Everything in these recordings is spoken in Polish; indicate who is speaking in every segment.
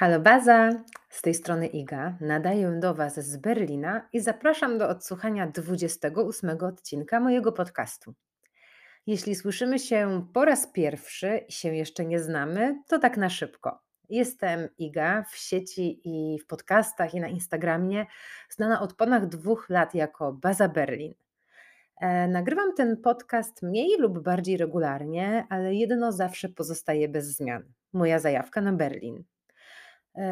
Speaker 1: Halo Baza, z tej strony Iga. Nadaję do Was z Berlina i zapraszam do odsłuchania 28 odcinka mojego podcastu. Jeśli słyszymy się po raz pierwszy i się jeszcze nie znamy, to tak na szybko. Jestem Iga w sieci i w podcastach i na Instagramie, znana od ponad dwóch lat jako Baza Berlin. E, nagrywam ten podcast mniej lub bardziej regularnie, ale jedno zawsze pozostaje bez zmian. Moja zajawka na Berlin.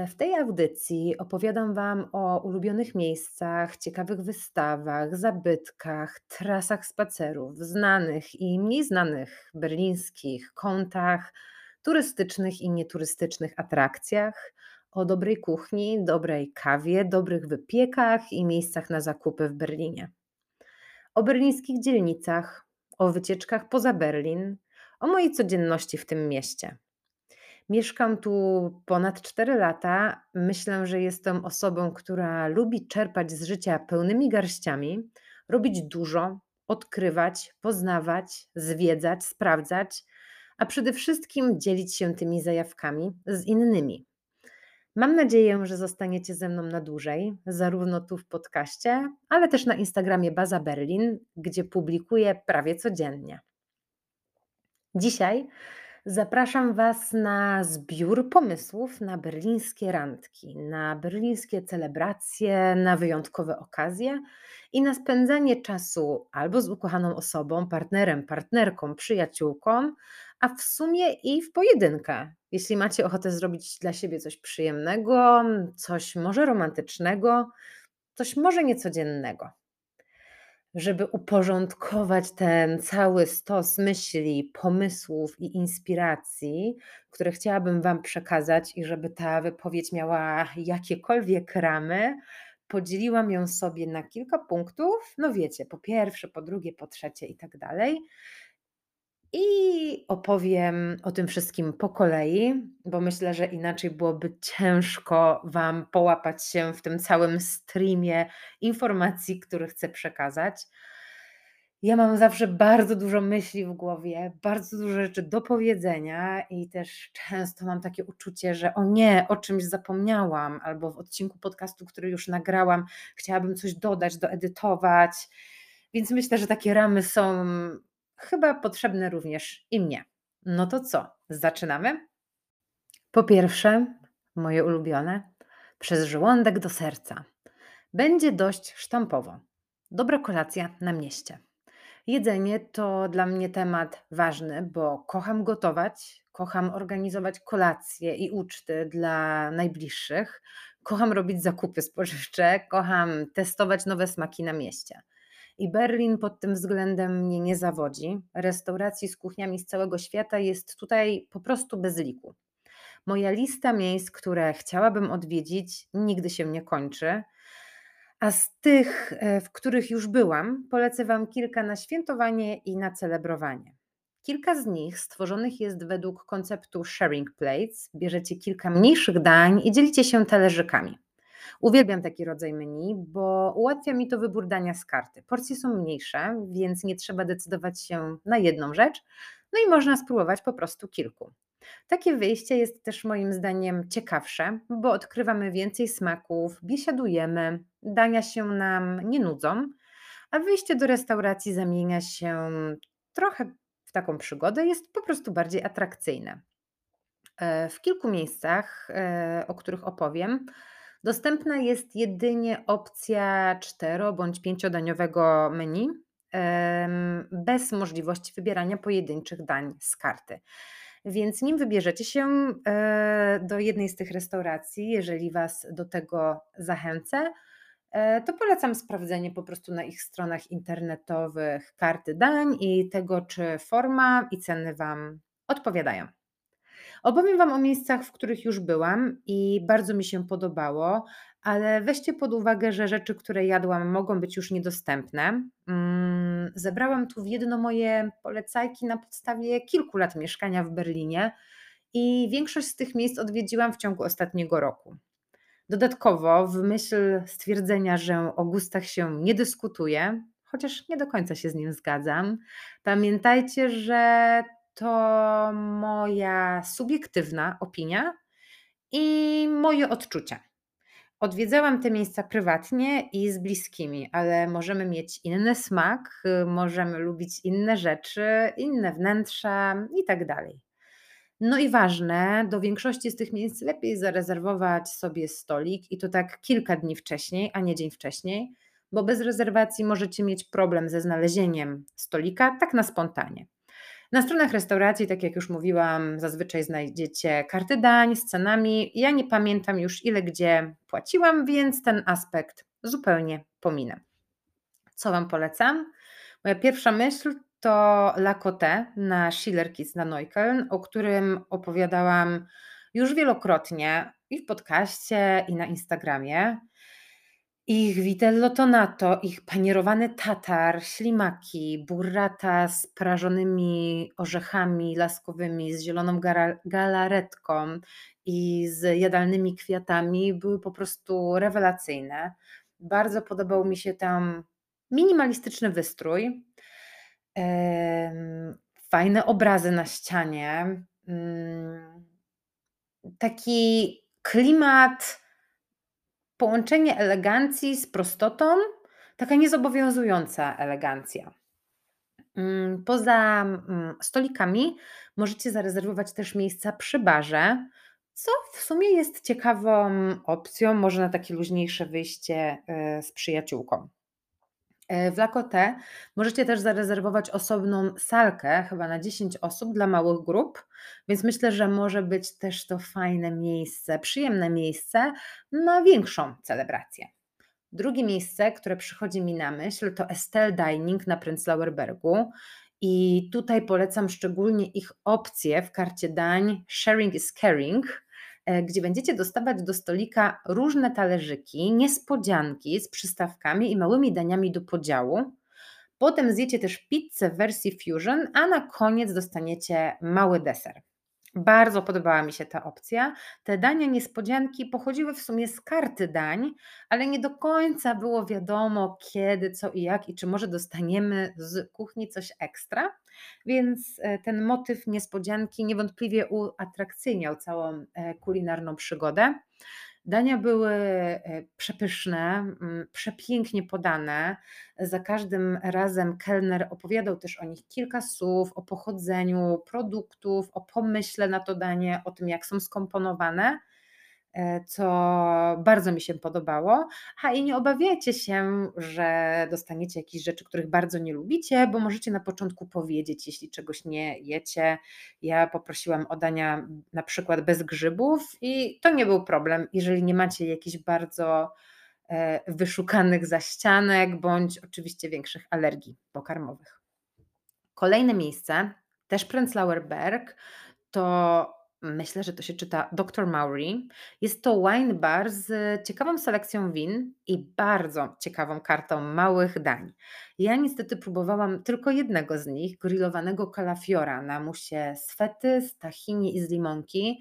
Speaker 1: W tej audycji opowiadam Wam o ulubionych miejscach, ciekawych wystawach, zabytkach, trasach spacerów, znanych i mniej znanych berlińskich kątach, turystycznych i nieturystycznych atrakcjach, o dobrej kuchni, dobrej kawie, dobrych wypiekach i miejscach na zakupy w Berlinie. O berlińskich dzielnicach, o wycieczkach poza Berlin, o mojej codzienności w tym mieście. Mieszkam tu ponad 4 lata. Myślę, że jestem osobą, która lubi czerpać z życia pełnymi garściami, robić dużo, odkrywać, poznawać, zwiedzać, sprawdzać, a przede wszystkim dzielić się tymi zajawkami z innymi. Mam nadzieję, że zostaniecie ze mną na dłużej, zarówno tu w podcaście, ale też na Instagramie Baza Berlin, gdzie publikuję prawie codziennie. Dzisiaj Zapraszam Was na zbiór pomysłów na berlińskie randki, na berlińskie celebracje, na wyjątkowe okazje i na spędzanie czasu albo z ukochaną osobą, partnerem, partnerką, przyjaciółką, a w sumie i w pojedynkę. Jeśli macie ochotę zrobić dla siebie coś przyjemnego, coś może romantycznego, coś może niecodziennego żeby uporządkować ten cały stos myśli, pomysłów i inspiracji, które chciałabym Wam przekazać, i żeby ta wypowiedź miała jakiekolwiek ramy, podzieliłam ją sobie na kilka punktów. No wiecie, po pierwsze, po drugie, po trzecie i tak dalej. I opowiem o tym wszystkim po kolei, bo myślę, że inaczej byłoby ciężko Wam połapać się w tym całym streamie informacji, które chcę przekazać. Ja mam zawsze bardzo dużo myśli w głowie, bardzo dużo rzeczy do powiedzenia, i też często mam takie uczucie, że o nie, o czymś zapomniałam, albo w odcinku podcastu, który już nagrałam, chciałabym coś dodać, doedytować. Więc myślę, że takie ramy są chyba potrzebne również i mnie. No to co, zaczynamy? Po pierwsze, moje ulubione, przez żołądek do serca. Będzie dość sztampowo. Dobra kolacja na mieście. Jedzenie to dla mnie temat ważny, bo kocham gotować, kocham organizować kolacje i uczty dla najbliższych, kocham robić zakupy spożywcze, kocham testować nowe smaki na mieście. I Berlin pod tym względem mnie nie zawodzi. Restauracji z kuchniami z całego świata jest tutaj po prostu bez liku. Moja lista miejsc, które chciałabym odwiedzić, nigdy się nie kończy. A z tych, e, w których już byłam, polecę Wam kilka na świętowanie i na celebrowanie. Kilka z nich stworzonych jest według konceptu sharing plates. Bierzecie kilka mniejszych dań i dzielicie się talerzykami. Uwielbiam taki rodzaj menu, bo ułatwia mi to wybór dania z karty. Porcje są mniejsze, więc nie trzeba decydować się na jedną rzecz, no i można spróbować po prostu kilku. Takie wyjście jest też moim zdaniem ciekawsze, bo odkrywamy więcej smaków, biesiadujemy, dania się nam nie nudzą, a wyjście do restauracji zamienia się trochę w taką przygodę, jest po prostu bardziej atrakcyjne. E, w kilku miejscach, e, o których opowiem, Dostępna jest jedynie opcja cztero bądź pięciodaniowego menu, bez możliwości wybierania pojedynczych dań z karty. Więc nim wybierzecie się e, do jednej z tych restauracji, jeżeli Was do tego zachęcę, e, to polecam sprawdzenie po prostu na ich stronach internetowych karty dań i tego, czy forma i ceny Wam odpowiadają. Opowiem Wam o miejscach, w których już byłam i bardzo mi się podobało, ale weźcie pod uwagę, że rzeczy, które jadłam, mogą być już niedostępne. Mm, zebrałam tu w jedno moje polecajki na podstawie kilku lat mieszkania w Berlinie i większość z tych miejsc odwiedziłam w ciągu ostatniego roku. Dodatkowo, w myśl stwierdzenia, że o gustach się nie dyskutuje, chociaż nie do końca się z nim zgadzam, pamiętajcie, że to moja subiektywna opinia i moje odczucia. Odwiedzałam te miejsca prywatnie i z bliskimi, ale możemy mieć inny smak, możemy lubić inne rzeczy, inne wnętrza i tak dalej. No i ważne, do większości z tych miejsc lepiej zarezerwować sobie stolik i to tak kilka dni wcześniej, a nie dzień wcześniej, bo bez rezerwacji możecie mieć problem ze znalezieniem stolika tak na spontanie. Na stronach restauracji, tak jak już mówiłam, zazwyczaj znajdziecie karty dań z cenami. Ja nie pamiętam już ile gdzie płaciłam, więc ten aspekt zupełnie pominę. Co Wam polecam? Moja pierwsza myśl to Lacote na Schillerkiss na Neukölln, o którym opowiadałam już wielokrotnie i w podcaście, i na Instagramie. Ich vitello tonato, ich panierowany tatar, ślimaki, burrata z prażonymi orzechami laskowymi, z zieloną galaretką i z jadalnymi kwiatami były po prostu rewelacyjne. Bardzo podobał mi się tam minimalistyczny wystrój, fajne obrazy na ścianie, mm, taki klimat połączenie elegancji z prostotą, taka niezobowiązująca elegancja. Mm, poza mm, stolikami możecie zarezerwować też miejsca przy barze, co w sumie jest ciekawą opcją, może na takie luźniejsze wyjście e, z przyjaciółką. W Lacote możecie też zarezerwować osobną salkę, chyba na 10 osób dla małych grup, więc myślę, że może być też to fajne miejsce, przyjemne miejsce na większą celebrację. Drugie miejsce, które przychodzi mi na myśl, to Estelle Dining na Prenzlauer Bergu. I tutaj polecam szczególnie ich opcje w karcie dań Sharing is Caring, gdzie będziecie dostawać do stolika różne talerzyki, niespodzianki z przystawkami i małymi daniami do podziału. Potem zjecie też pizzę w wersji fusion, a na koniec dostaniecie mały deser. Bardzo podobała mi się ta opcja. Te dania niespodzianki pochodziły w sumie z karty dań, ale nie do końca było wiadomo kiedy, co i jak i czy może dostaniemy z kuchni coś ekstra. Więc e, ten motyw niespodzianki niewątpliwie uatrakcyjniał całą e, kulinarną przygodę. Dania były e, przepyszne, mm, przepięknie podane. Za każdym razem kelner opowiadał też o nich kilka słów, o pochodzeniu produktów, o pomyśle na to danie, o tym, jak są skomponowane. E, co bardzo mi się podobało. A i nie obawiajcie się, że dostaniecie jakieś rzeczy, których bardzo nie lubicie, bo możecie na początku powiedzieć, jeśli czegoś nie jecie. Ja poprosiłam o dania na przykład bez grzybów i to nie był problem, jeżeli nie macie jakichś bardzo e, wyszukanych zaścianek bądź oczywiście większych alergii pokarmowych. Kolejne miejsce, też Prenzlauer Berg, to Myślę, że to się czyta Dr. Maury. Jest to wine bar z ciekawą selekcją win i bardzo ciekawą kartą małych dań. Ja niestety próbowałam tylko jednego z nich, grillowanego kalafiora na musie z fety, z tahini i z limonki.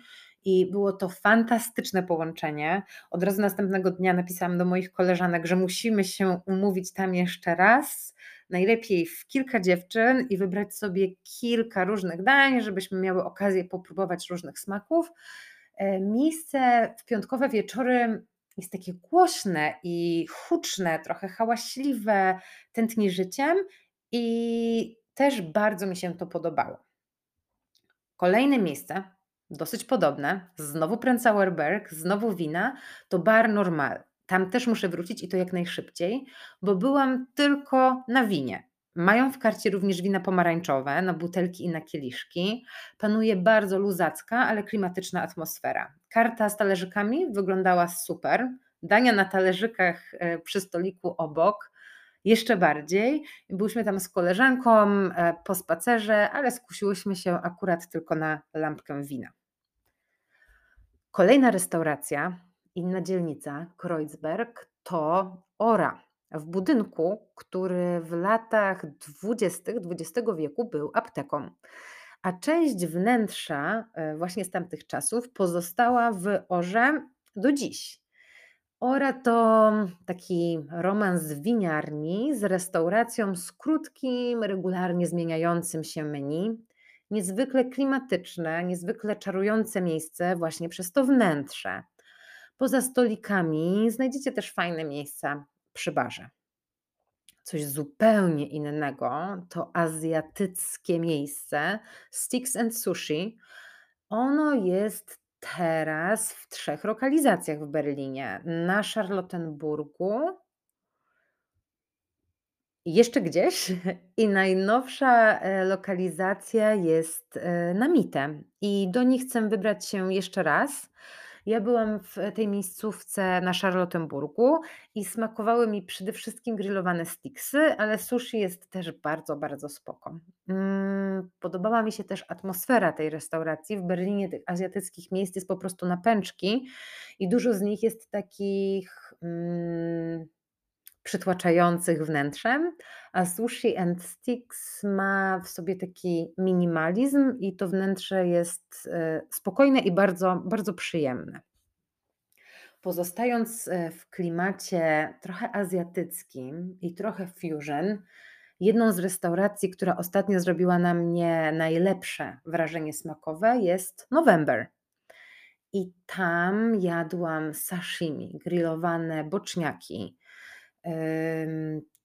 Speaker 1: I było to fantastyczne połączenie. Od razu następnego dnia napisałam do moich koleżanek, że musimy się umówić tam jeszcze raz najlepiej w kilka dziewczyn i wybrać sobie kilka różnych dań, żebyśmy miały okazję popróbować różnych smaków. E, miejsce w piątkowe wieczory jest takie głośne i huczne, trochę hałaśliwe, tętni życiem i też bardzo mi się to podobało. Kolejne miejsce, dosyć podobne, znowu Prenzlauer Berg, znowu wina, to Bar Normal. Tam też muszę wrócić i to jak najszybciej, bo byłam tylko na winie. Mają w karcie również wina pomarańczowe na butelki i na kieliszki. Panuje bardzo luzacka, ale klimatyczna atmosfera. Karta z talerzykami wyglądała super. Dania na talerzykach e, przy stoliku obok jeszcze bardziej. Byliśmy tam z koleżanką e, po spacerze, ale skusiłyśmy się akurat tylko na lampkę wina. Kolejna restauracja Inna dzielnica, Kreuzberg, to Ora, w budynku, który w latach 20. XX wieku był apteką. A część wnętrza e, właśnie z tamtych czasów pozostała w Orze do dziś. Ora to taki romans winiarni z restauracją z krótkim, regularnie zmieniającym się menu. Niezwykle klimatyczne, niezwykle czarujące miejsce właśnie przez to wnętrze. Poza stolikami znajdziecie też fajne miejsca przy barze. Coś zupełnie innego to azjatyckie miejsce Sticks and Sushi. Ono jest teraz w trzech lokalizacjach w Berlinie. Na Charlottenburgu, jeszcze gdzieś i najnowsza, e, lokalizacja jest, e, na Mitte i do nich chcę wybrać się jeszcze raz. Ja byłam w tej miejscówce na Charlottenburgu i smakowały mi przede wszystkim grillowane sticksy, ale sushi jest też bardzo, bardzo spoko. Mm, podobała mi się też atmosfera tej restauracji. W Berlinie tych azjatyckich miejsc jest po prostu na pęczki i dużo z nich jest takich, mm, przytłaczających wnętrzem, a Sushi and Sticks ma w sobie taki minimalizm i to wnętrze jest, e, spokojne i bardzo, bardzo przyjemne. Pozostając, e, w klimacie trochę azjatyckim i trochę fusion, jedną z restauracji, która ostatnio zrobiła na mnie najlepsze wrażenie smakowe jest November. I tam jadłam sashimi, grillowane boczniaki,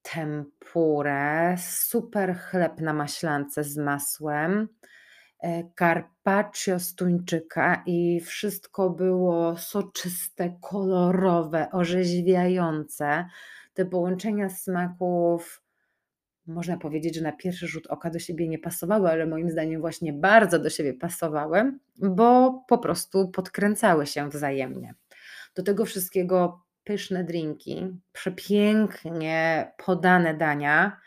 Speaker 1: tempurę, super chleb na maślance z masłem, e, carpaccio z tuńczyka i wszystko było soczyste, kolorowe, orzeźwiające. Te połączenia smaków można powiedzieć, że na pierwszy rzut oka do siebie nie pasowały, ale moim zdaniem właśnie bardzo do siebie pasowały, bo po prostu podkręcały się wzajemnie. Do tego wszystkiego pyszne drinki, przepięknie podane dania,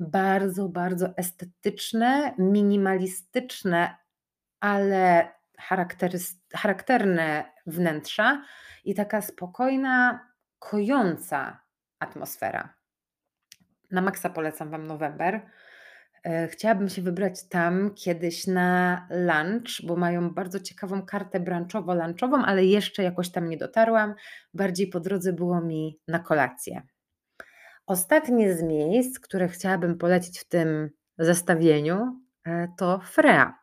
Speaker 1: bardzo, bardzo estetyczne, minimalistyczne, ale charakterne wnętrza i taka spokojna, kojąca atmosfera. Na maksa polecam Wam November. E, chciałabym się wybrać tam kiedyś na lunch, bo mają bardzo ciekawą kartę brunchowo-lunchową, ale jeszcze jakoś tam nie dotarłam. Bardziej po drodze było mi na kolację. Ostatnie z miejsc, które chciałabym polecić w tym zestawieniu, e, to Frea.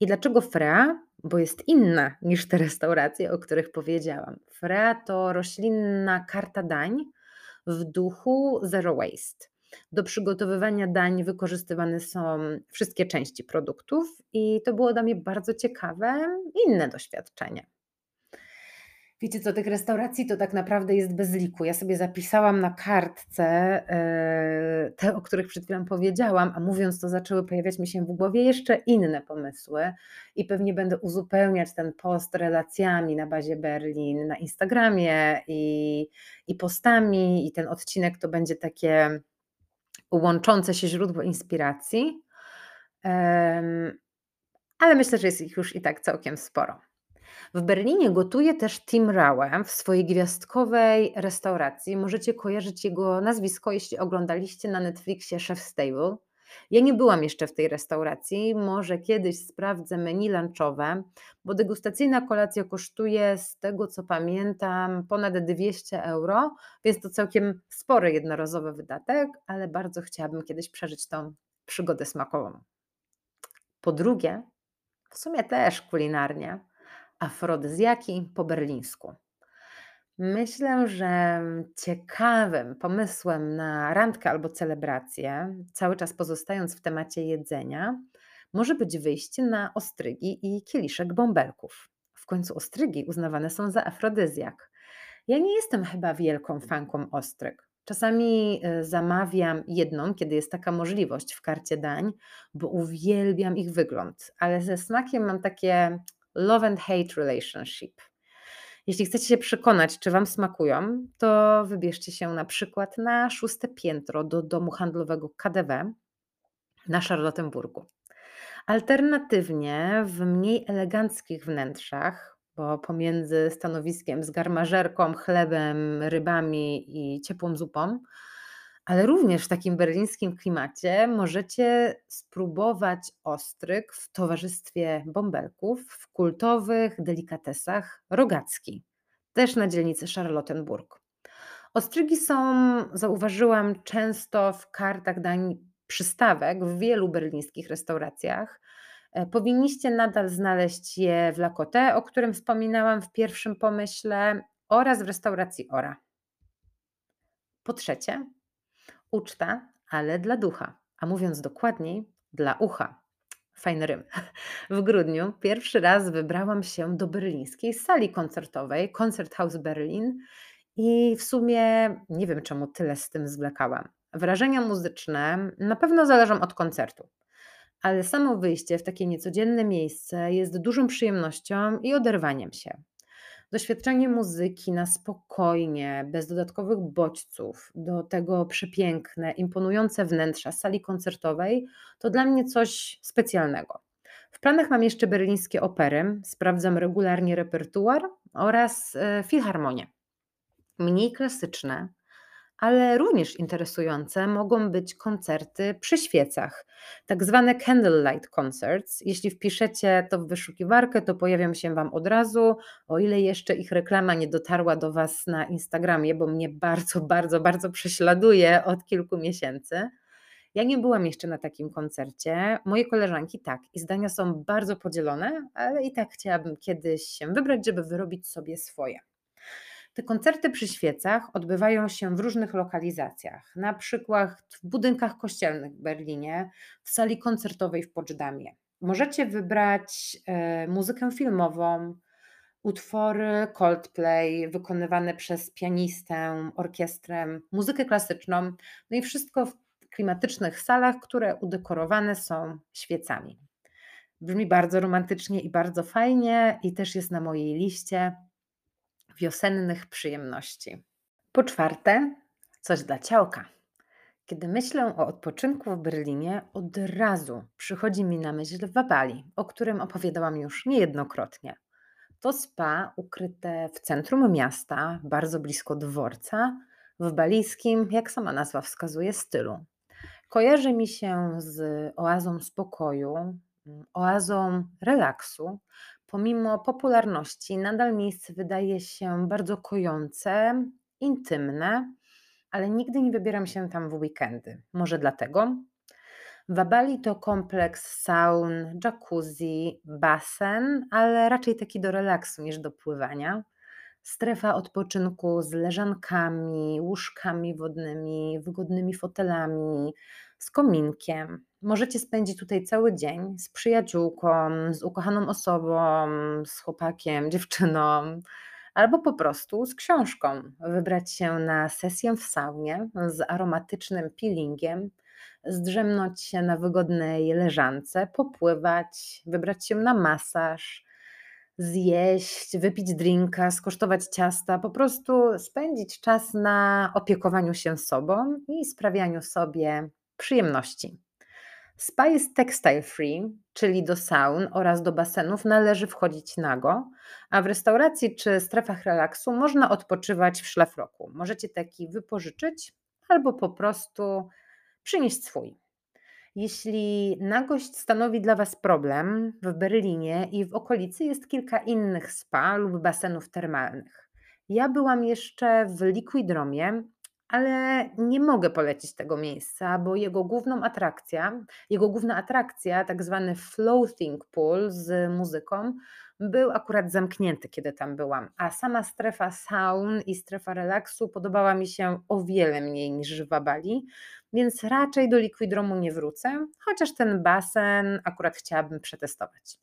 Speaker 1: I dlaczego Frea? Bo jest inna niż te restauracje, o których powiedziałam. Frea to roślinna karta dań w duchu Zero Waste. Do przygotowywania dań wykorzystywane są wszystkie części produktów, i to było dla mnie bardzo ciekawe, inne doświadczenie. Wiecie co, tych restauracji to tak naprawdę jest bez liku. Ja sobie zapisałam na kartce e, te, o których przed chwilą powiedziałam, a mówiąc to zaczęły pojawiać mi się w głowie jeszcze inne pomysły i pewnie będę uzupełniać ten post relacjami na bazie Berlin na Instagramie i, i postami i ten odcinek to będzie takie łączące się źródło inspiracji, ale myślę, że jest ich już i tak całkiem sporo. W Berlinie gotuje też Tim Raue w swojej gwiazdkowej restauracji. Możecie kojarzyć jego nazwisko, jeśli oglądaliście na Netflixie Chef Stable. Ja nie byłam jeszcze w tej restauracji, może kiedyś sprawdzę menu lunchowe, bo degustacyjna kolacja kosztuje, z tego co pamiętam, ponad 200 euro, więc to całkiem spory jednorazowy wydatek, ale bardzo chciałabym kiedyś przeżyć tą przygodę smakową. Po drugie, w sumie też kulinarnie, afrodyzjaki po berlińsku. Myślę, że ciekawym pomysłem na randkę albo celebrację, cały czas pozostając w temacie jedzenia, może być wyjście na ostrygi i kieliszek bąbelków. W końcu ostrygi uznawane są za afrodyzjak. Ja nie jestem chyba wielką fanką ostryg. Czasami y, zamawiam jedną, kiedy jest taka możliwość w karcie dań, bo uwielbiam ich wygląd, ale ze smakiem mam takie love and hate relationship. Jeśli chcecie się przekonać, czy Wam smakują, to wybierzcie się na przykład na szóste piętro do domu handlowego KDW na Charlottenburgu. Alternatywnie w mniej eleganckich wnętrzach, bo pomiędzy stanowiskiem z garmażerką, chlebem, rybami i ciepłą zupą, ale również w takim berlińskim klimacie możecie spróbować ostryg w towarzystwie bąbelków w kultowych delikatesach rogacki, też na dzielnicy Charlottenburg. Ostrygi są, zauważyłam, często w kartach dań przystawek w wielu berlińskich restauracjach. E, powinniście nadal znaleźć je w Lacote, o którym wspominałam w pierwszym pomyśle, oraz w restauracji Ora. Po trzecie, uczta, ale dla ducha, a mówiąc dokładniej, dla ucha. Fajny rym. W grudniu pierwszy raz wybrałam się do berlińskiej sali koncertowej, Konzerthaus Berlin, i w sumie nie wiem, czemu tyle z tym zwlekałam. Wrażenia muzyczne na pewno zależą od koncertu, ale samo wyjście w takie niecodzienne miejsce jest dużą przyjemnością i oderwaniem się. Doświadczenie muzyki na spokojnie, bez dodatkowych bodźców, do tego przepiękne, imponujące wnętrza sali koncertowej to dla mnie coś specjalnego. W planach mam jeszcze berlińskie opery, sprawdzam regularnie repertuar oraz e, filharmonię. Mniej klasyczne, ale również interesujące mogą być koncerty przy świecach, tak zwane candlelight concerts. Jeśli wpiszecie to w wyszukiwarkę, to pojawią się Wam od razu, o ile jeszcze ich reklama nie dotarła do Was na Instagramie, bo mnie bardzo, bardzo, bardzo prześladuje od kilku miesięcy. Ja nie byłam jeszcze na takim koncercie. Moje koleżanki tak, i zdania są bardzo podzielone, ale i tak chciałabym kiedyś się wybrać, żeby wyrobić sobie swoje. Te koncerty przy świecach odbywają się w różnych lokalizacjach, na przykład w budynkach kościelnych w Berlinie, w sali koncertowej w Poczdamie. Możecie wybrać e, muzykę filmową, utwory Coldplay wykonywane przez pianistę, orkiestrę, muzykę klasyczną, no i wszystko w klimatycznych salach, które udekorowane są świecami. Brzmi bardzo romantycznie i bardzo fajnie, i też jest na mojej liście wiosennych przyjemności. Po czwarte, coś dla ciałka. Kiedy myślę o odpoczynku w Berlinie, od razu przychodzi mi na myśl Wabali, o którym opowiadałam już niejednokrotnie. To spa ukryte w centrum miasta, bardzo blisko dworca, w balijskim, jak sama nazwa wskazuje, stylu. Kojarzy mi się z oazą spokoju, oazą relaksu, pomimo popularności, nadal miejsce wydaje się bardzo kojące, intymne, ale nigdy nie wybieram się tam w weekendy. Może dlatego? Wabali to kompleks saun, jacuzzi, basen, ale raczej taki do relaksu niż do pływania. Strefa odpoczynku z leżankami, łóżkami wodnymi, wygodnymi fotelami, z kominkiem. Możecie spędzić tutaj cały dzień z przyjaciółką, z ukochaną osobą, z chłopakiem, dziewczyną, albo po prostu z książką. Wybrać się na sesję w saunie z aromatycznym peelingiem, zdrzemnąć się na wygodnej leżance, popływać, wybrać się na masaż, zjeść, wypić drinka, skosztować ciasta, po prostu spędzić czas na opiekowaniu się sobą i sprawianiu sobie przyjemności. Spa jest textile free, czyli do saun oraz do basenów należy wchodzić nago, a w restauracji czy strefach relaksu można odpoczywać w szlafroku. Możecie taki wypożyczyć albo po prostu przynieść swój. Jeśli nagość stanowi dla Was problem, w Berlinie i w okolicy jest kilka innych spa lub basenów termalnych. Ja byłam jeszcze w Liquidromie, ale nie mogę polecić tego miejsca, bo jego główną atrakcja, jego główna atrakcja, tak zwany floating pool z muzyką, był akurat zamknięty, kiedy tam byłam, a sama strefa saun i strefa relaksu podobała mi się o wiele mniej niż w Bali, więc raczej do Liquidromu nie wrócę, chociaż ten basen akurat chciałabym przetestować.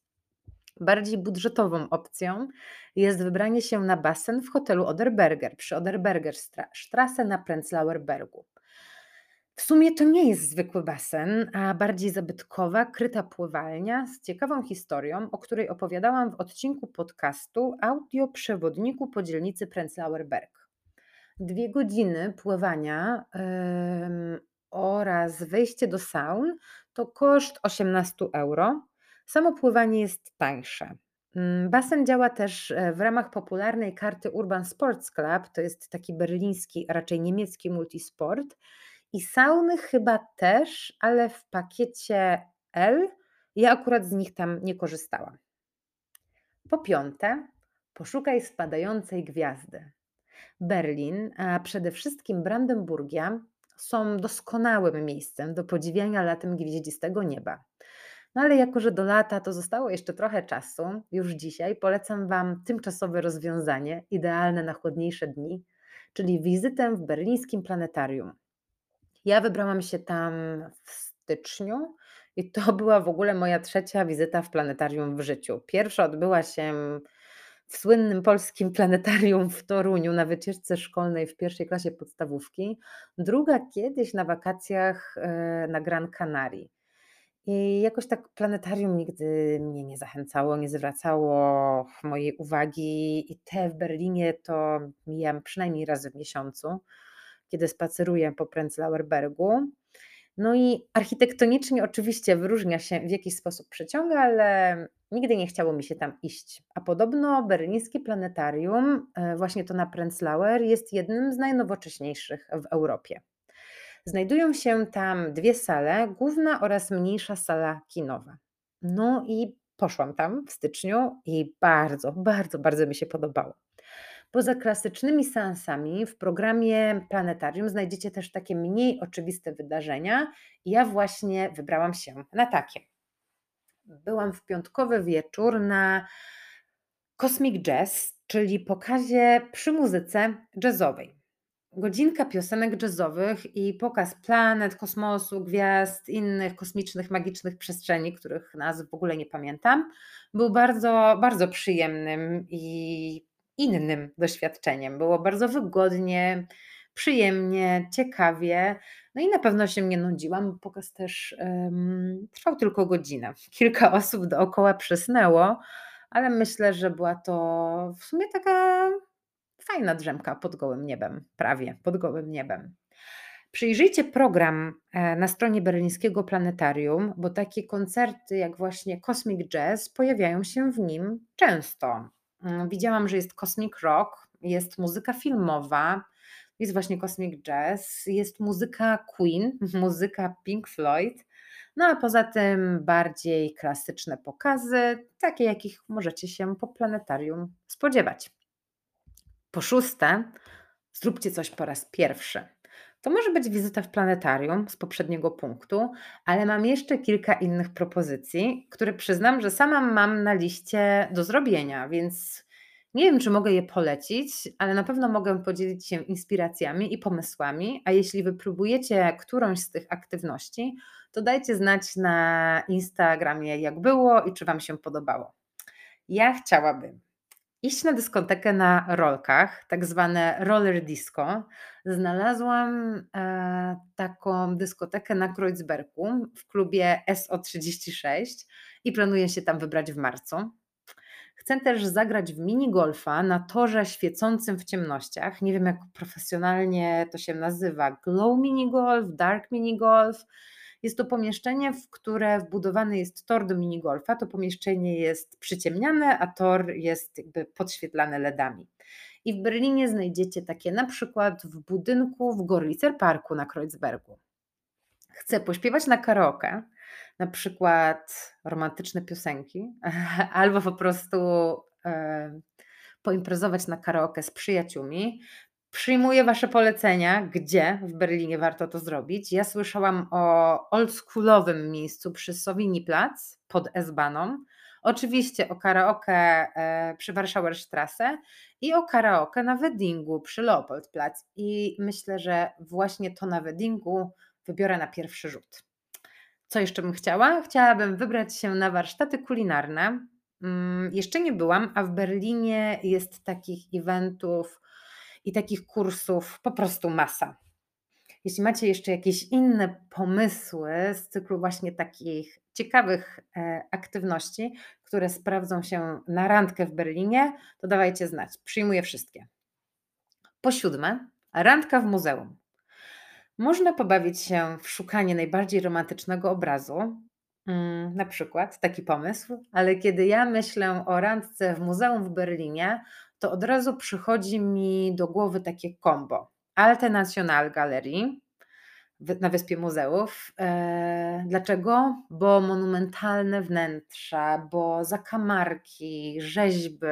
Speaker 1: Bardziej budżetową opcją jest wybranie się na basen w hotelu Oderberger przy Oderberger Strasse na Prenzlauer Bergu. W sumie to nie jest zwykły basen, a bardziej zabytkowa, kryta pływalnia z ciekawą historią, o której opowiadałam w odcinku podcastu Audio Przewodniku po dzielnicy Prenzlauer Berg. Dwie godziny pływania yy, oraz wejście do saun to koszt 18 euro, Samo pływanie jest tańsze. Mm, basen działa też e, w ramach popularnej karty Urban Sports Club, to jest taki berliński, raczej niemiecki multisport. I sauny chyba też, ale w pakiecie L. Ja akurat z nich tam nie korzystałam. Po piąte, poszukaj spadającej gwiazdy. Berlin, a przede wszystkim Brandenburgia są doskonałym miejscem do podziwiania latem gwieździstego nieba. No ale jako, że do lata to zostało jeszcze trochę czasu, już dzisiaj polecam Wam tymczasowe rozwiązanie, idealne na chłodniejsze dni, czyli wizytę w berlińskim planetarium. Ja wybrałam się tam w styczniu i to była w ogóle moja trzecia wizyta w planetarium w życiu. Pierwsza odbyła się w słynnym polskim planetarium w Toruniu na wycieczce szkolnej w pierwszej klasie podstawówki, druga kiedyś na wakacjach e, na Gran Canaria. I jakoś tak planetarium nigdy mnie nie zachęcało, nie zwracało mojej uwagi. I te w Berlinie to mijam przynajmniej raz w miesiącu, kiedy spaceruję po Prenzlauer Bergu. No i architektonicznie oczywiście wyróżnia się, w jakiś sposób przyciąga, ale nigdy nie chciało mi się tam iść. A podobno berlińskie planetarium, e, właśnie to na Prenzlauer, jest jednym z najnowocześniejszych w Europie. Znajdują się tam dwie sale, główna oraz mniejsza sala kinowa. No i poszłam tam w styczniu i bardzo, bardzo, bardzo mi się podobało. Poza klasycznymi seansami w programie Planetarium znajdziecie też takie mniej oczywiste wydarzenia. Ja właśnie wybrałam się na takie. Byłam w piątkowy wieczór na Cosmic Jazz, czyli pokazie przy muzyce jazzowej. Godzinka piosenek jazzowych i pokaz planet, kosmosu, gwiazd, innych kosmicznych, magicznych przestrzeni, których nazw w ogóle nie pamiętam, był bardzo, bardzo przyjemnym i innym doświadczeniem. Było bardzo wygodnie, przyjemnie, ciekawie. No i na pewno się nie nudziłam. Pokaz też um, trwał tylko godzinę. Kilka osób dookoła przysnęło, ale myślę, że była to w sumie taka fajna drzemka pod gołym niebem, prawie pod gołym niebem. Przyjrzyjcie program e, na stronie berlińskiego planetarium, bo takie koncerty jak właśnie Cosmic Jazz pojawiają się w nim często. Mm, widziałam, że jest Cosmic Rock, jest muzyka filmowa, jest właśnie Cosmic Jazz, jest muzyka Queen, muzyka Pink Floyd, no a poza tym bardziej klasyczne pokazy, takie jakich możecie się po planetarium spodziewać. Po szóste, zróbcie coś po raz pierwszy. To może być wizyta w planetarium z poprzedniego punktu, ale mam jeszcze kilka innych propozycji, które przyznam, że sama mam na liście do zrobienia, więc nie wiem, czy mogę je polecić, ale na pewno mogę podzielić się inspiracjami i pomysłami. A jeśli wypróbujecie którąś z tych aktywności, to dajcie znać na Instagramie, jak było i czy Wam się podobało. Ja chciałabym iść na dyskotekę na rolkach, tak zwane roller disco. Znalazłam e, taką dyskotekę na Kreuzbergu w klubie SO36 i planuję się tam wybrać w marcu. Chcę też zagrać w minigolfa na torze świecącym w ciemnościach. Nie wiem, jak profesjonalnie to się nazywa. Glow minigolf, dark minigolf. Jest to pomieszczenie, w które wbudowany jest tor do minigolfa. To pomieszczenie jest przyciemniane, a tor jest jakby podświetlany LEDami. I w Berlinie znajdziecie takie na przykład w budynku w Gorlicer Parku na Kreuzbergu. Chcę pośpiewać na karaoke, na przykład romantyczne piosenki, albo po prostu e, poimprezować na karaoke z przyjaciółmi. Przyjmuję Wasze polecenia, gdzie w Berlinie warto to zrobić. Ja słyszałam o oldschoolowym miejscu przy Sowini-Platz pod S-Baną. Oczywiście o karaoke e, przy Warszauerstrasse i o karaoke na Weddingu przy Leopoldplatz. I myślę, że właśnie to na Weddingu wybiorę na pierwszy rzut. Co jeszcze bym chciała? Chciałabym wybrać się na warsztaty kulinarne. Mm, jeszcze nie byłam, a w Berlinie jest takich eventów i takich kursów po prostu masa. Jeśli macie jeszcze jakieś inne pomysły z cyklu właśnie takich ciekawych e, aktywności, które sprawdzą się na randkę w Berlinie, to dawajcie znać. Przyjmuję wszystkie. Po siódme, randka w muzeum. Można pobawić się w szukanie najbardziej romantycznego obrazu, mm, na przykład taki pomysł, ale kiedy ja myślę o randce w muzeum w Berlinie, to od razu przychodzi mi do głowy takie kombo. Alte National Gallery na Wyspie Muzeów. E, dlaczego? Bo monumentalne wnętrza, bo zakamarki, rzeźby,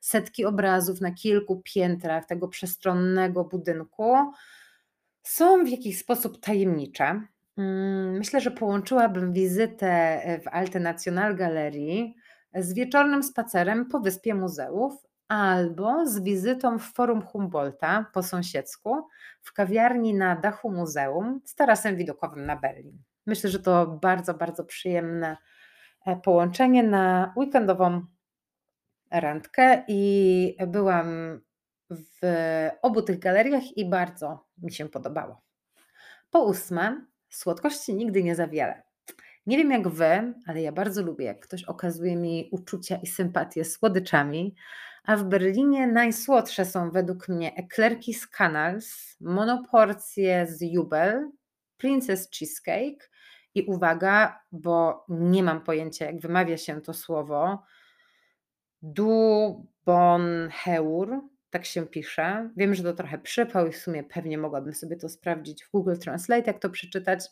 Speaker 1: setki obrazów na kilku piętrach tego przestronnego budynku są w jakiś sposób tajemnicze. Mm, myślę, że połączyłabym wizytę e, w Alte Nationalgalerii z wieczornym spacerem po wyspie muzeów albo z wizytą w Forum Humboldta po sąsiedzku w kawiarni na dachu muzeum z tarasem widokowym na Berlin. Myślę, że to bardzo, bardzo przyjemne e, połączenie na weekendową randkę i byłam w obu tych galeriach i bardzo mi się podobało. Po ósme, słodkości nigdy nie za wiele. Nie wiem jak wy, ale ja bardzo lubię, jak ktoś okazuje mi uczucia i sympatię słodyczami, a w Berlinie najsłodsze są według mnie eklerki z Canals, monoporcje z Jubel, Princess Cheesecake i uwaga, bo nie mam pojęcia jak wymawia się to słowo, Du Bon Heur, tak się pisze. Wiem, że to trochę przypał i w sumie pewnie mogłabym sobie to sprawdzić w Google Translate, jak to przeczytać.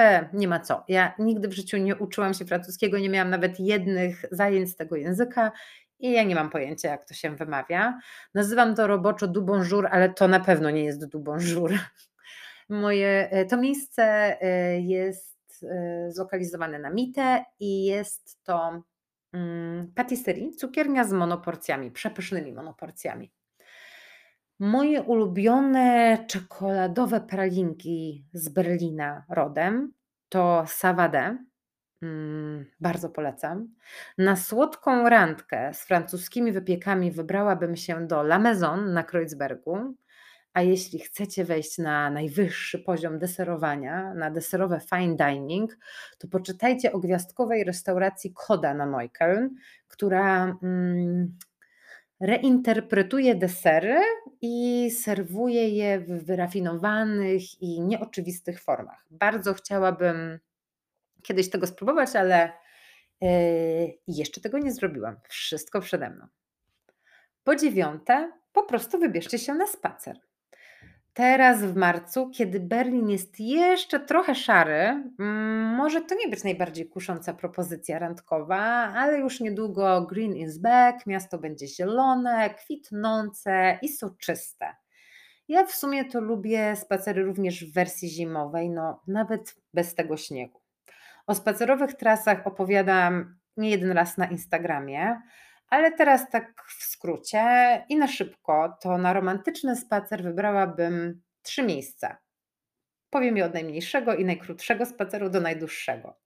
Speaker 1: E, nie ma co. Ja nigdy w życiu nie uczyłam się francuskiego, nie miałam nawet jednych zajęć z tego języka i ja nie mam pojęcia, jak to się wymawia. Nazywam to roboczo du bonjour, ale to na pewno nie jest du bonjour. Moje, e, to miejsce e, jest e, zlokalizowane na Mite i jest to mm, patisserie, cukiernia z monoporcjami, przepysznymi monoporcjami. Moje ulubione czekoladowe pralinki z Berlina rodem to Savade. Mm, bardzo polecam. Na słodką randkę z francuskimi wypiekami wybrałabym się do La Maison na Kreuzbergu. A jeśli chcecie wejść na najwyższy poziom deserowania, na deserowe fine dining, to poczytajcie o gwiazdkowej restauracji Koda na Neukölln, która mm, reinterpretuje desery i serwuje je w wyrafinowanych i nieoczywistych formach. Bardzo chciałabym kiedyś tego spróbować, ale yy, jeszcze tego nie zrobiłam. Wszystko przede mną. Po dziewiąte, po prostu wybierzcie się na spacer. Teraz w marcu, kiedy Berlin jest jeszcze trochę szary, mm, może to nie być najbardziej kusząca propozycja randkowa, ale już niedługo Green is back, miasto będzie zielone, kwitnące i soczyste. Ja w sumie to lubię spacery również w wersji zimowej, no nawet bez tego śniegu. O spacerowych trasach opowiadam nie jeden raz na Instagramie, ale teraz tak w skrócie i na szybko, to na romantyczny spacer wybrałabym trzy miejsca. Powiem je od najmniejszego i najkrótszego spaceru do najdłuższego.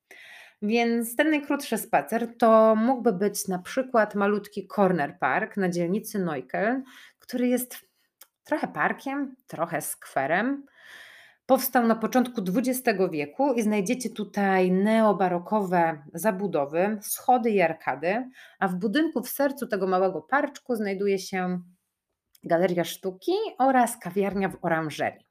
Speaker 1: Więc ten najkrótszy spacer to mógłby być na przykład malutki corner park na dzielnicy Neukölln, który jest trochę parkiem, trochę skwerem, Powstał na początku XX wieku i znajdziecie tutaj neobarokowe zabudowy, schody i arkady, a w budynku w sercu tego małego parczku znajduje się galeria sztuki oraz kawiarnia w oranżerii.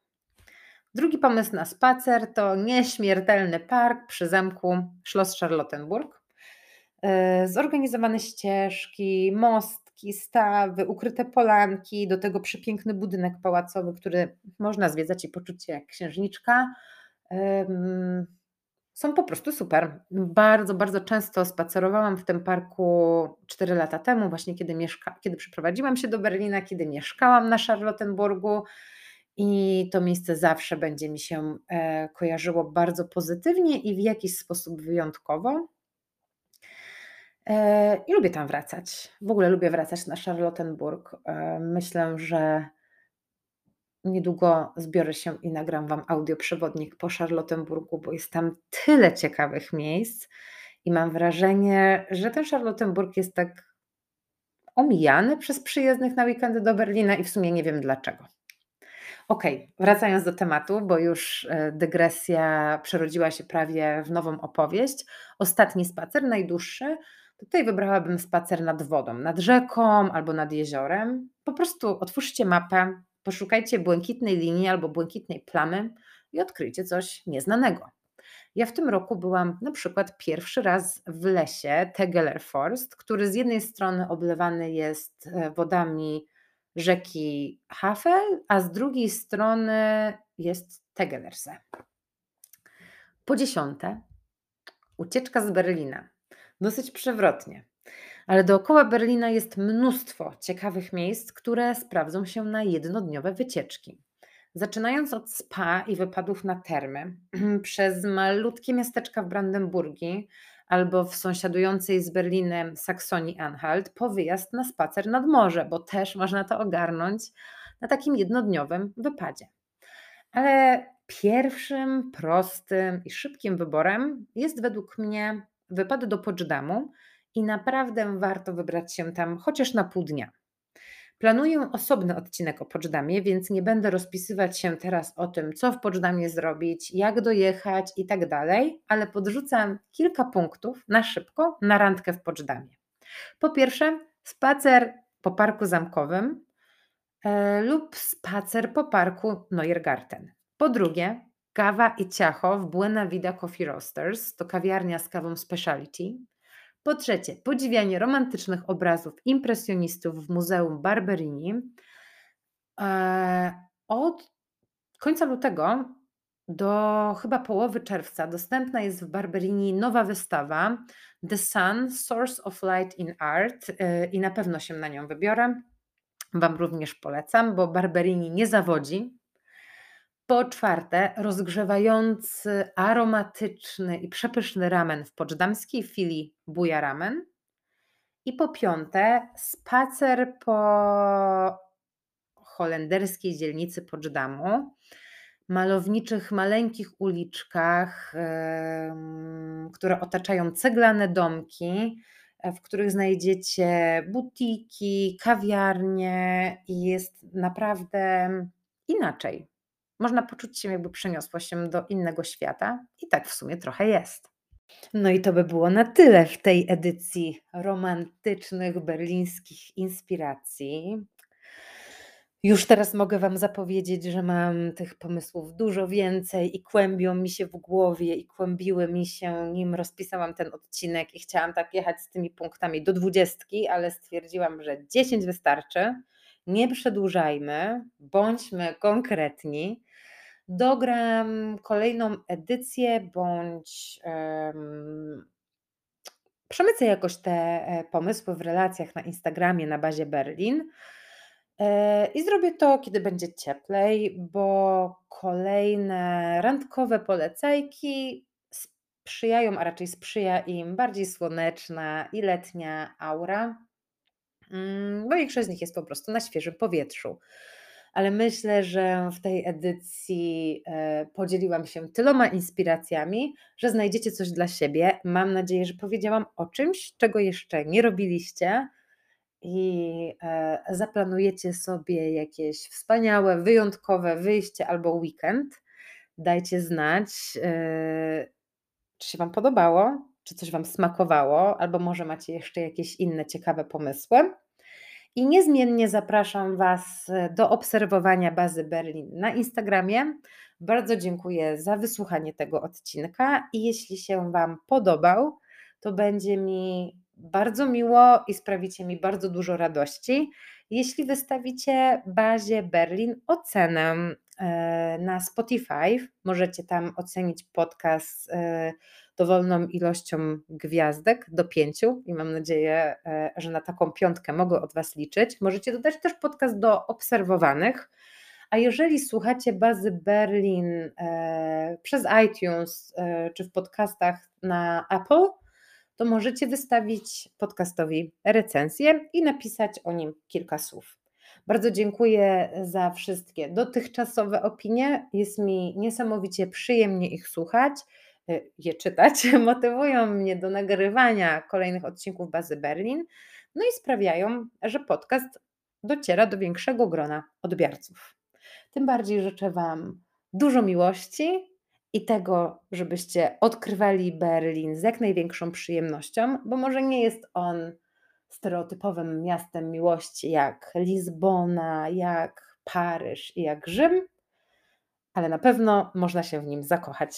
Speaker 1: Drugi pomysł na spacer to nieśmiertelny park przy zamku Schloss Charlottenburg. E, zorganizowane ścieżki, most stawy, ukryte polanki, do tego przepiękny budynek pałacowy, który można zwiedzać i poczuć się jak księżniczka. Są po prostu super. Bardzo, bardzo często spacerowałam w tym parku 4 lata temu, właśnie kiedy, mieszka- kiedy przeprowadziłam się do Berlina, kiedy mieszkałam na Charlottenburgu. I to miejsce zawsze będzie mi się e, kojarzyło bardzo pozytywnie i w jakiś sposób wyjątkowo. E, I lubię tam wracać. W ogóle lubię wracać na Charlottenburg. E, myślę, że niedługo zbiorę się i nagram Wam audioprzewodnik po Charlottenburgu, bo jest tam tyle ciekawych miejsc i mam wrażenie, że ten Charlottenburg jest tak omijany przez przyjezdnych na weekendy do Berlina i w sumie nie wiem dlaczego. Ok, wracając do tematu, bo już e, dygresja przerodziła się prawie w nową opowieść. Ostatni spacer, najdłuższy, Tutaj wybrałabym spacer nad wodą, nad rzeką albo nad jeziorem. Po prostu otwórzcie mapę, poszukajcie błękitnej linii albo błękitnej plamy i odkryjcie coś nieznanego. Ja w tym roku byłam na przykład pierwszy raz w lesie Tegeler Forst, który z jednej strony oblewany jest e, wodami rzeki Hafel, a z drugiej strony jest Tegelerse. Po dziesiąte, ucieczka z Berlina dosyć przewrotnie. Ale dookoła Berlina jest mnóstwo ciekawych miejsc, które sprawdzą się na jednodniowe wycieczki. Zaczynając od spa i wypadów na termy, przez malutkie miasteczka w Brandenburgii albo w sąsiadującej z Berlinem Saksonii-Anhalt, po wyjazd na spacer nad morze, bo też można to ogarnąć na takim jednodniowym wypadzie. Ale pierwszym, prostym i szybkim wyborem jest według mnie wypad do Poczdamu i naprawdę warto wybrać się tam chociaż na pół dnia. Planuję osobny odcinek o Poczdamie, więc nie będę rozpisywać się teraz o tym, co w Poczdamie zrobić, jak dojechać i tak dalej, ale podrzucam kilka punktów na szybko na randkę w Poczdamie. Po pierwsze, spacer po parku zamkowym e, lub spacer po parku Neuergarten. Po drugie, kawa i ciacho w Buena Vida Coffee Roasters, to kawiarnia z kawą speciality. Po trzecie, podziwianie romantycznych obrazów impresjonistów w Muzeum Barberini. E, od końca lutego do chyba połowy czerwca dostępna jest w Barberini nowa wystawa The Sun Source of Light in Art e, i na pewno się na nią wybiorę. Wam również polecam, bo Barberini nie zawodzi po czwarte, rozgrzewający, aromatyczny i przepyszny ramen w poczdamskiej filii Buja Ramen. I po piąte, spacer po holenderskiej dzielnicy Poczdamu, malowniczych, maleńkich uliczkach, które otaczają ceglane domki, w których znajdziecie butiki, kawiarnie i jest naprawdę inaczej można poczuć się, jakby przeniosło się do innego świata, i tak w sumie trochę jest. No i to by było na tyle w tej edycji romantycznych berlińskich inspiracji. Już teraz mogę Wam zapowiedzieć, że mam tych pomysłów dużo więcej i kłębią mi się w głowie i kłębiły mi się, nim rozpisałam ten odcinek i chciałam tak jechać z tymi punktami do dwudziestki, ale stwierdziłam, że 10 wystarczy. Nie przedłużajmy, bądźmy konkretni dogram kolejną edycję bądź um, przemycę jakoś te e, pomysły w relacjach na Instagramie na bazie Berlin. E, I zrobię to, kiedy będzie cieplej, bo kolejne randkowe polecajki sprzyjają, a raczej sprzyja im bardziej słoneczna i letnia aura, mm, bo większość z nich jest po prostu na świeżym powietrzu ale myślę, że w tej edycji e, podzieliłam się tyloma inspiracjami, że znajdziecie coś dla siebie. Mam nadzieję, że powiedziałam o czymś, czego jeszcze nie robiliście i e, zaplanujecie sobie jakieś wspaniałe, wyjątkowe wyjście albo weekend. Dajcie znać, e, czy się Wam podobało, czy coś Wam smakowało, albo może macie jeszcze jakieś inne ciekawe pomysły. I niezmiennie zapraszam Was e, do obserwowania bazy Berlin na Instagramie. Bardzo dziękuję za wysłuchanie tego odcinka i jeśli się Wam podobał, to będzie mi bardzo miło i sprawicie mi bardzo dużo radości, jeśli wystawicie bazie Berlin ocenę na Spotify. Możecie tam ocenić podcast e, dowolną ilością gwiazdek do pięciu i mam nadzieję, e, że na taką piątkę mogę od Was liczyć. Możecie dodać też podcast do obserwowanych. A jeżeli słuchacie bazy Berlin e, przez iTunes e, czy w podcastach na Apple, to możecie wystawić podcastowi recenzję i napisać o nim kilka słów. Bardzo dziękuję za wszystkie dotychczasowe opinie. Jest mi niesamowicie przyjemnie ich słuchać. Y, je czytać, motywują mnie do nagrywania kolejnych odcinków Bazy Berlin, no i sprawiają, że podcast dociera do większego grona odbiorców. Tym bardziej życzę Wam dużo miłości i tego, żebyście odkrywali Berlin z jak największą przyjemnością, bo może nie jest on stereotypowym miastem miłości jak Lizbona, jak Paryż i jak Rzym, ale na pewno można się w nim zakochać.